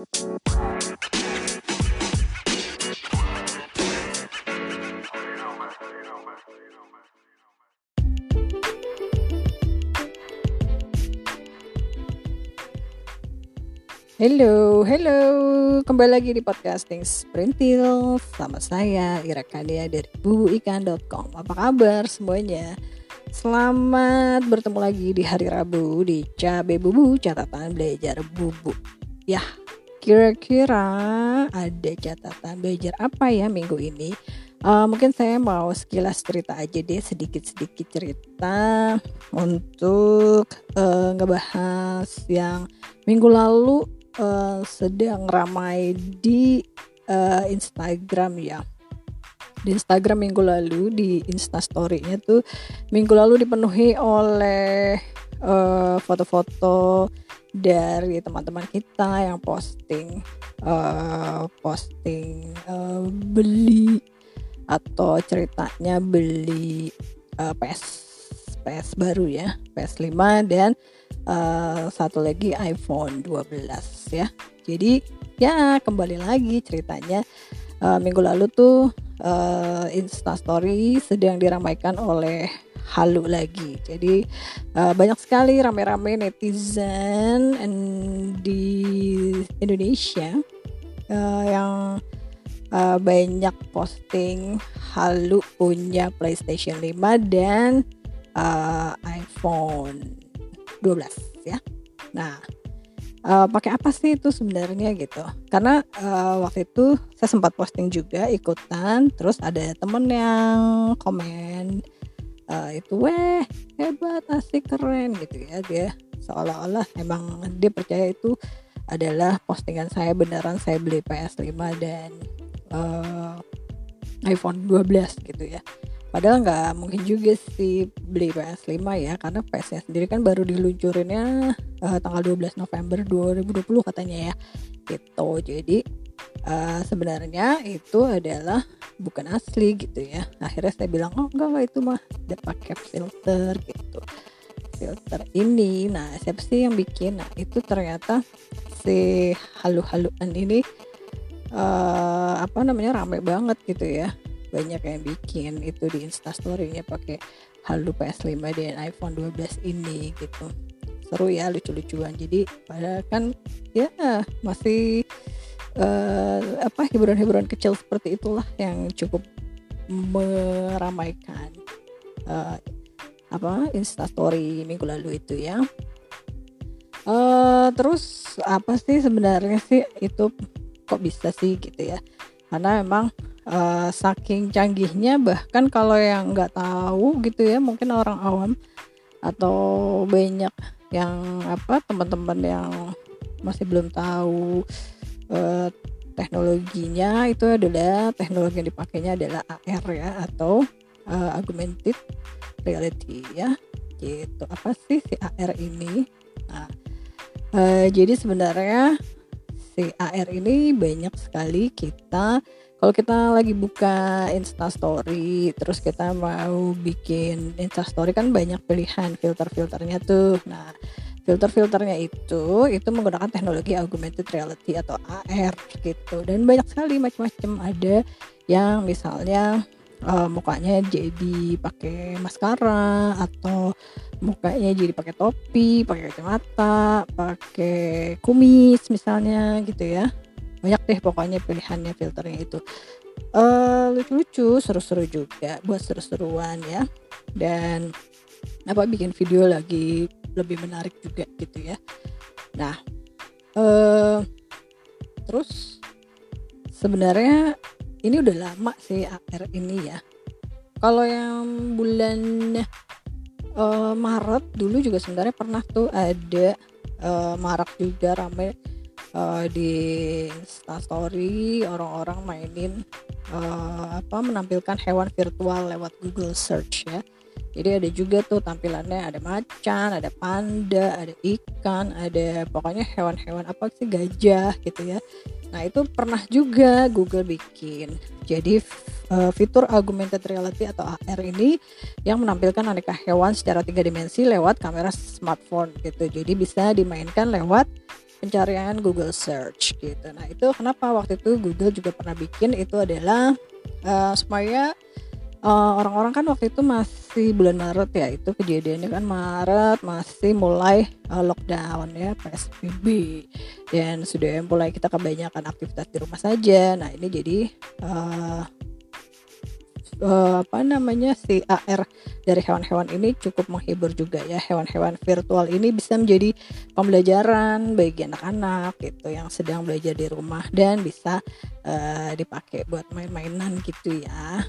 Hello, hello. Kembali lagi di podcasting Sprintil sama saya Ira Kania dari bubuikan.com. Apa kabar semuanya? Selamat bertemu lagi di hari Rabu di Cabe Bubu catatan belajar bubu. Ya, kira-kira ada catatan belajar apa ya minggu ini? Uh, mungkin saya mau sekilas cerita aja deh sedikit-sedikit cerita untuk uh, ngebahas yang minggu lalu uh, sedang ramai di uh, Instagram ya di Instagram minggu lalu di Instastory-nya tuh minggu lalu dipenuhi oleh foto foto-foto dari teman-teman kita yang posting uh, posting uh, beli atau ceritanya beli uh, PS PS baru ya PS5 dan uh, satu lagi iPhone 12 ya. Jadi ya kembali lagi ceritanya uh, minggu lalu tuh uh, Insta Story sedang diramaikan oleh Halu lagi. Jadi uh, banyak sekali rame-rame netizen di Indonesia uh, yang uh, banyak posting Halu punya PlayStation 5 dan uh, iPhone 12 ya. Nah, uh, pakai apa sih itu sebenarnya gitu? Karena uh, waktu itu saya sempat posting juga ikutan, terus ada temen yang komen uh, itu weh hebat asik keren gitu ya dia seolah-olah emang dia percaya itu adalah postingan saya beneran saya beli PS5 dan uh, iPhone 12 gitu ya Padahal nggak mungkin juga sih beli PS5 ya karena PS-nya sendiri kan baru diluncurinnya uh, tanggal 12 November 2020 katanya ya. Gitu. Jadi uh, sebenarnya itu adalah bukan asli gitu ya. Akhirnya saya bilang oh enggak itu mah udah pakai filter gitu. Filter ini, nah siapa sih yang bikin? Nah itu ternyata si halu-haluan ini uh, apa namanya rame banget gitu ya banyak yang bikin itu di instastorynya pakai halu PS5 dan iPhone 12 ini gitu seru ya lucu-lucuan jadi pada kan ya masih uh, apa hiburan-hiburan kecil seperti itulah yang cukup meramaikan uh, apa instastory minggu lalu itu ya. Uh, terus apa sih sebenarnya sih itu kok bisa sih gitu ya? Karena memang uh, saking canggihnya bahkan kalau yang nggak tahu gitu ya mungkin orang awam atau banyak yang apa teman-teman yang masih belum tahu uh, teknologinya itu adalah teknologi yang dipakainya adalah AR ya atau uh, augmented reality ya. Gitu. Apa sih si AR ini? Nah uh, jadi sebenarnya si AR ini banyak sekali kita kalau kita lagi buka Insta Story terus kita mau bikin Insta Story kan banyak pilihan filter-filternya tuh. Nah filter-filternya itu itu menggunakan teknologi augmented reality atau AR gitu. Dan banyak sekali macam-macam ada yang misalnya uh, mukanya jadi pakai maskara atau mukanya jadi pakai topi, pakai kacamata, pakai kumis misalnya gitu ya. Banyak deh pokoknya pilihannya filternya itu. Uh, lucu-lucu seru-seru juga buat seru-seruan ya. Dan apa bikin video lagi lebih menarik juga gitu ya nah uh, terus sebenarnya ini udah lama sih AR ini ya kalau yang bulan uh, Maret dulu juga sebenarnya pernah tuh ada uh, Maret juga ramai uh, di Story orang-orang mainin uh, apa menampilkan hewan virtual lewat Google Search ya. Jadi ada juga tuh tampilannya ada macan, ada panda, ada ikan, ada pokoknya hewan-hewan apa sih gajah gitu ya. Nah itu pernah juga Google bikin. Jadi uh, fitur augmented reality atau AR ini yang menampilkan aneka hewan secara tiga dimensi lewat kamera smartphone gitu. Jadi bisa dimainkan lewat pencarian Google Search gitu. Nah itu kenapa waktu itu Google juga pernah bikin itu adalah uh, supaya orang orang-orang kan waktu itu masih bulan Maret ya itu kejadiannya kan Maret masih mulai uh, lockdown ya PSBB dan sudah mulai kita kebanyakan aktivitas di rumah saja. Nah ini jadi uh, uh, apa namanya si AR dari hewan-hewan ini cukup menghibur juga ya. Hewan-hewan virtual ini bisa menjadi pembelajaran bagi anak-anak gitu yang sedang belajar di rumah dan bisa uh, dipakai buat main-mainan gitu ya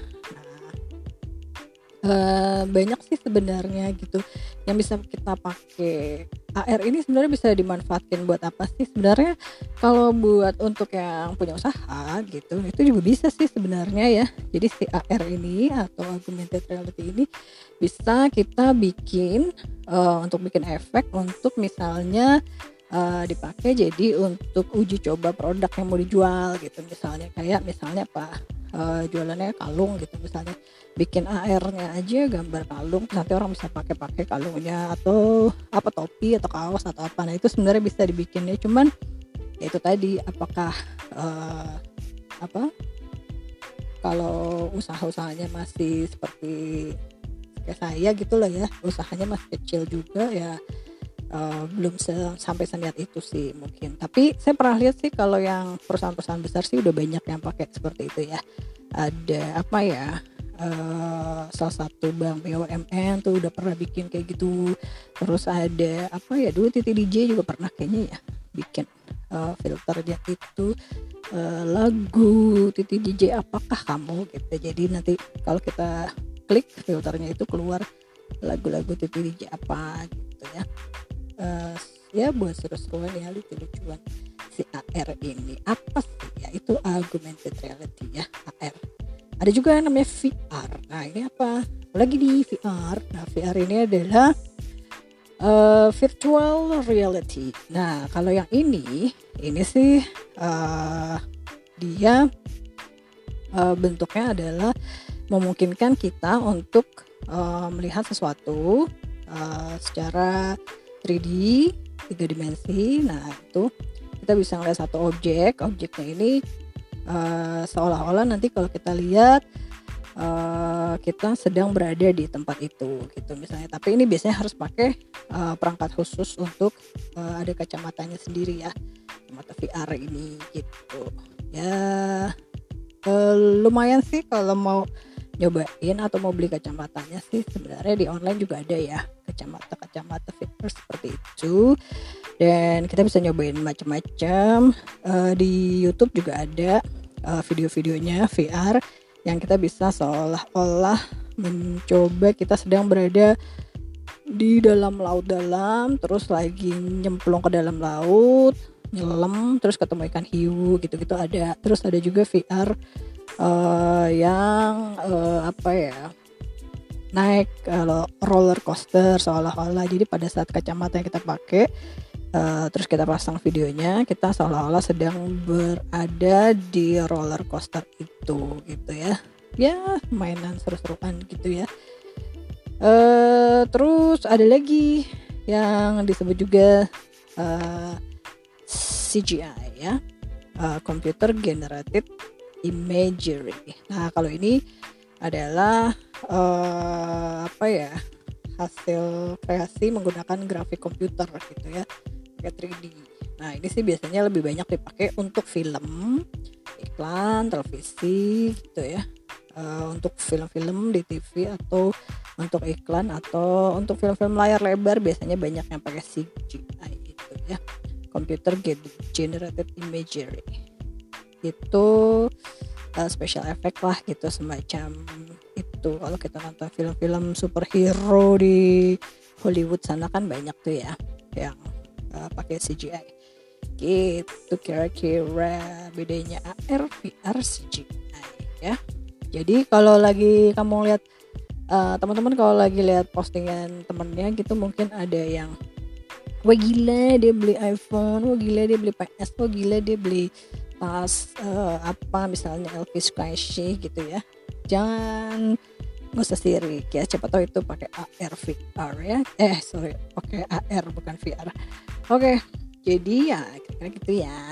uh, banyak sih sebenarnya gitu. Yang bisa kita pakai AR ini sebenarnya bisa dimanfaatkan buat apa sih? Sebenarnya kalau buat untuk yang punya usaha gitu itu juga bisa sih sebenarnya ya. Jadi si AR ini atau augmented reality ini bisa kita bikin uh, untuk bikin efek untuk misalnya uh, dipakai jadi untuk uji coba produk yang mau dijual gitu. Misalnya kayak misalnya apa uh, jualannya kalung gitu. Misalnya bikin AR-nya aja gambar kalung nanti orang bisa pakai-pakai kalungnya atau apa topi atau kaos atau apa. Nah itu sebenarnya bisa dibikinnya. Cuman ya itu tadi apakah uh, apa kalau usaha-usahanya masih seperti kayak saya gitu lah ya usahanya masih kecil juga ya uh, belum sampai seniat itu sih mungkin. Tapi saya pernah lihat sih kalau yang perusahaan-perusahaan besar sih udah banyak yang pakai seperti itu ya. Ada apa ya uh, salah satu bank BUMN tuh udah pernah bikin kayak gitu. Terus ada apa ya dulu Titi DJ juga pernah kayaknya ya bikin uh, filternya itu. Uh, lagu Titi DJ apakah kamu? gitu. Jadi nanti kalau kita klik filternya itu keluar lagu-lagu Titi DJ apa gitu ya uh, ya buat seru-seruan ya lucu-lucuan. Si AR ini apa sih? Ya itu augmented reality ya AR ada juga yang namanya VR nah ini apa? Lagi di VR nah VR ini adalah uh, virtual reality. Nah kalau yang ini ini sih uh, dia uh, bentuknya adalah memungkinkan kita untuk uh, melihat sesuatu uh, secara 3D tiga dimensi. Nah itu kita bisa melihat satu objek. Objeknya ini uh, seolah-olah nanti kalau kita lihat uh, kita sedang berada di tempat itu gitu misalnya. Tapi ini biasanya harus pakai uh, perangkat khusus untuk uh, ada kacamatanya sendiri ya. Kacamata VR ini gitu. Ya uh, lumayan sih kalau mau nyobain atau mau beli kacamatanya sih sebenarnya di online juga ada ya kacamata kacamata VR seperti itu. Dan kita bisa nyobain macam-macam. Uh, di YouTube juga ada uh, video-videonya VR yang kita bisa seolah-olah mencoba kita sedang berada di dalam laut dalam terus lagi nyemplung ke dalam laut nyelam terus ketemu ikan hiu gitu-gitu ada. Terus ada juga VR uh, yang uh, apa ya naik uh, roller coaster seolah-olah. Jadi pada saat kacamata yang kita pakai uh, terus kita pasang videonya kita seolah-olah sedang berada di roller coaster itu gitu ya. Ya mainan seru-seruan gitu ya. Uh, terus ada lagi yang disebut juga uh, CGI ya. Uh, computer generated imagery nah kalau ini adalah uh, apa ya hasil kreasi menggunakan grafik komputer gitu ya pakai 3D. Nah ini sih biasanya lebih banyak dipakai untuk film, iklan, televisi gitu ya. Uh, untuk film-film di TV atau untuk iklan atau untuk film-film layar lebar biasanya banyak yang pakai CGI gitu ya. Computer generated imagery itu uh, special effect lah gitu semacam itu. Kalau kita nonton film-film superhero di Hollywood sana kan banyak tuh ya yang uh, pakai CGI gitu kira-kira bedanya AR VR CGI ya. Jadi kalau lagi kamu lihat uh, teman-teman kalau lagi lihat postingan temennya gitu mungkin ada yang wah gila dia beli iPhone wah gila dia beli PS wah gila dia beli tas uh, apa misalnya Elvis Kaisy gitu ya. Jangan nggak usah sirik ya. Siapa tahu itu pakai AR VR ya. Eh sorry pakai AR bukan VR oke jadi ya kira-kira gitu ya.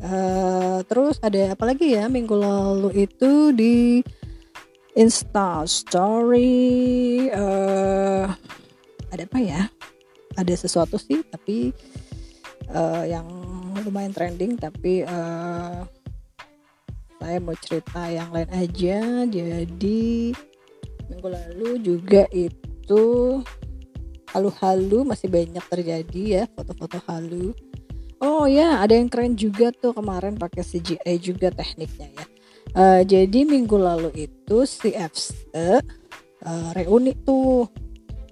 Uh, terus ada apa lagi ya minggu lalu itu di Insta Story uh, ada apa ya? Ada sesuatu sih tapi uh, yang lumayan trending tapi uh, saya mau cerita yang lain aja. Jadi minggu lalu juga itu halu-halu masih banyak terjadi ya foto-foto halu. Oh ya ada yang keren juga tuh kemarin pakai CGI juga tekniknya ya. Uh, jadi minggu lalu itu si FC uh, reuni tuh.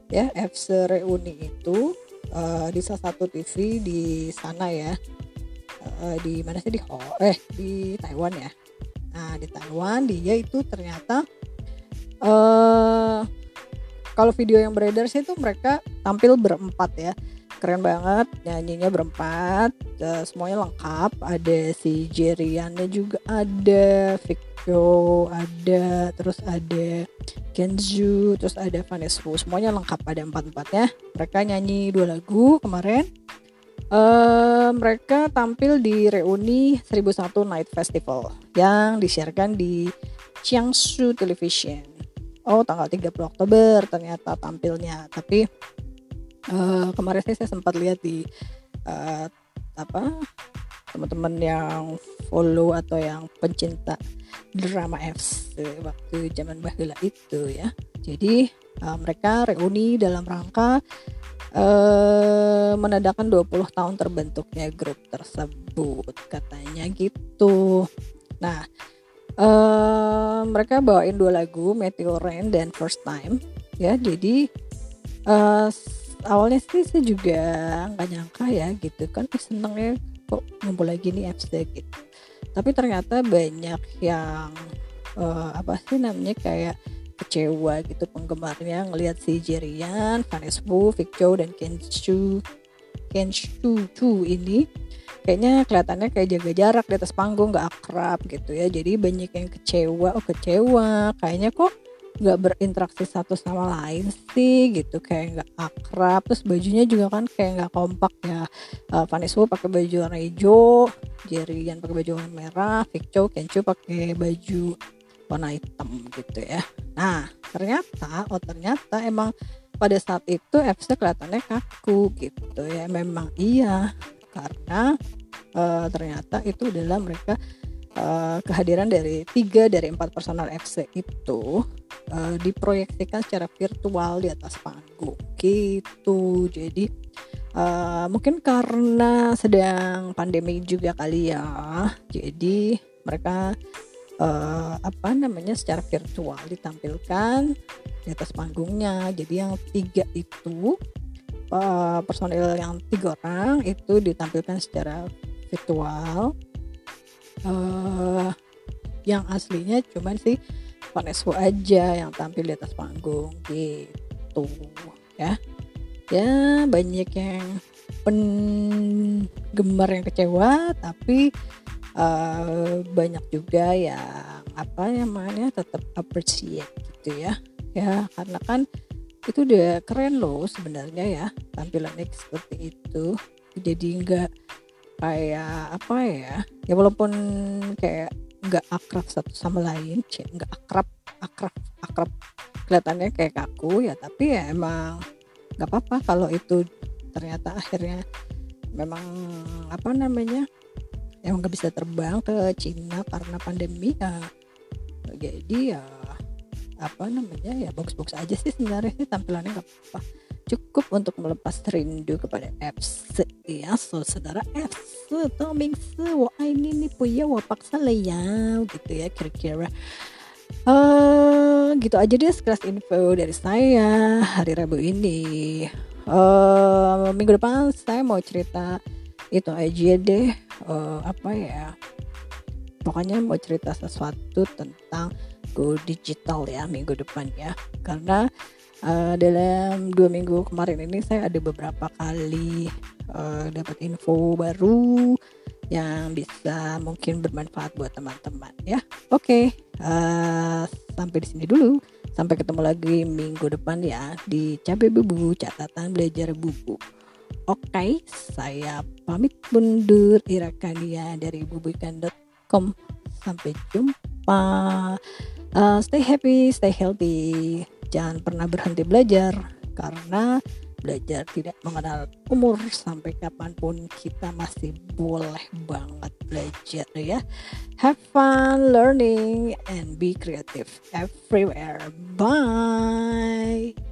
Ya FC reuni itu uh, di salah satu TV di sana ya. Di mana sih? Di Ho eh di Taiwan ya nah di Taiwan dia itu ternyata uh, kalau video yang beredar sih itu mereka tampil berempat ya. Keren banget nyanyinya berempat uh, semuanya lengkap. Ada si Jeriannya juga ada Victor ada terus ada Kenju terus ada Vanessa semuanya lengkap ada empat empatnya mereka nyanyi dua lagu kemarin uh, mereka tampil di reuni 1001 Night Festival yang disiarkan di Jiangsu Television. Oh tanggal 30 Oktober ternyata tampilnya. Tapi uh, kemarin sih saya sempat lihat di uh, apa teman-teman yang follow atau yang pencinta drama FC waktu zaman bahula itu ya. Jadi uh, mereka reuni dalam rangka uh, menandakan 20 tahun terbentuknya grup tersebut. Katanya gitu. Nah uh, mereka bawain dua lagu Meteor Rain dan First Time ya. Jadi uh, awalnya sih saya juga nggak nyangka ya gitu kan eh, seneng ya kok ngumpul lagi nih FC gitu. Tapi ternyata banyak yang uh, apa sih namanya kayak kecewa gitu penggemarnya ngelihat si Jerian, Wu, Victor dan Kenshu Kenshu Chu ini kayaknya kelihatannya kayak jaga jarak di atas panggung nggak akrab gitu ya. Jadi banyak yang kecewa oh kecewa kayaknya kok nggak berinteraksi satu sama lain sih gitu kayak nggak akrab. Terus bajunya juga kan kayak nggak kompak ya. Uh, Vanessa pakai baju warna hijau Jerry pakai baju warna merah Viccho Kencho pakai baju warna hitam gitu ya. Nah ternyata oh ternyata emang pada saat itu FC kelihatannya kaku gitu ya. Memang iya karena uh, ternyata itu adalah mereka uh, kehadiran dari tiga dari empat personal FC itu uh, diproyeksikan secara virtual di atas panggung gitu. Jadi uh, mungkin karena sedang pandemi juga kali ya. Jadi mereka uh, apa namanya secara virtual ditampilkan di atas panggungnya. Jadi yang tiga itu uh, personil yang tiga orang itu ditampilkan secara virtual. Uh, yang aslinya cuman sih Vanessa aja yang tampil di atas panggung gitu ya. Ya banyak yang penggemar yang kecewa tapi uh, banyak juga yang apa namanya tetap appreciate gitu ya. Ya karena kan itu udah keren loh sebenarnya ya tampilannya seperti itu. Jadi nggak kayak apa ya ya walaupun kayak nggak akrab satu sama lain nggak akrab akrab akrab kelihatannya kayak kaku ya tapi ya emang nggak apa-apa kalau itu ternyata akhirnya memang apa namanya emang nggak bisa terbang ke Cina karena pandemi ya. Jadi ya apa namanya ya box-box aja sih sebenarnya. Sih tampilannya nggak apa cukup untuk melepas rindu kepada FC ya so saudara FC Toming wah ini nih punya wah paksa ya gitu ya kira-kira. Uh, gitu aja deh sekelas info dari saya hari Rabu ini. Uh, minggu depan saya mau cerita itu aja deh uh, apa ya pokoknya mau cerita sesuatu tentang go digital ya minggu depan ya. Karena uh, dalam dua minggu kemarin ini saya ada beberapa kali uh, dapat info baru yang bisa mungkin bermanfaat buat teman-teman ya. Oke okay, uh, sampai di sini dulu. Sampai ketemu lagi minggu depan ya di cabai bubu catatan belajar bubu Oke, saya pamit mundur Irakania dari bubuikan.com. Sampai jumpa. Uh, stay happy, stay healthy. Jangan pernah berhenti belajar karena belajar tidak mengenal umur sampai kapan pun kita masih boleh banget belajar ya. Have fun learning and be creative everywhere. Bye.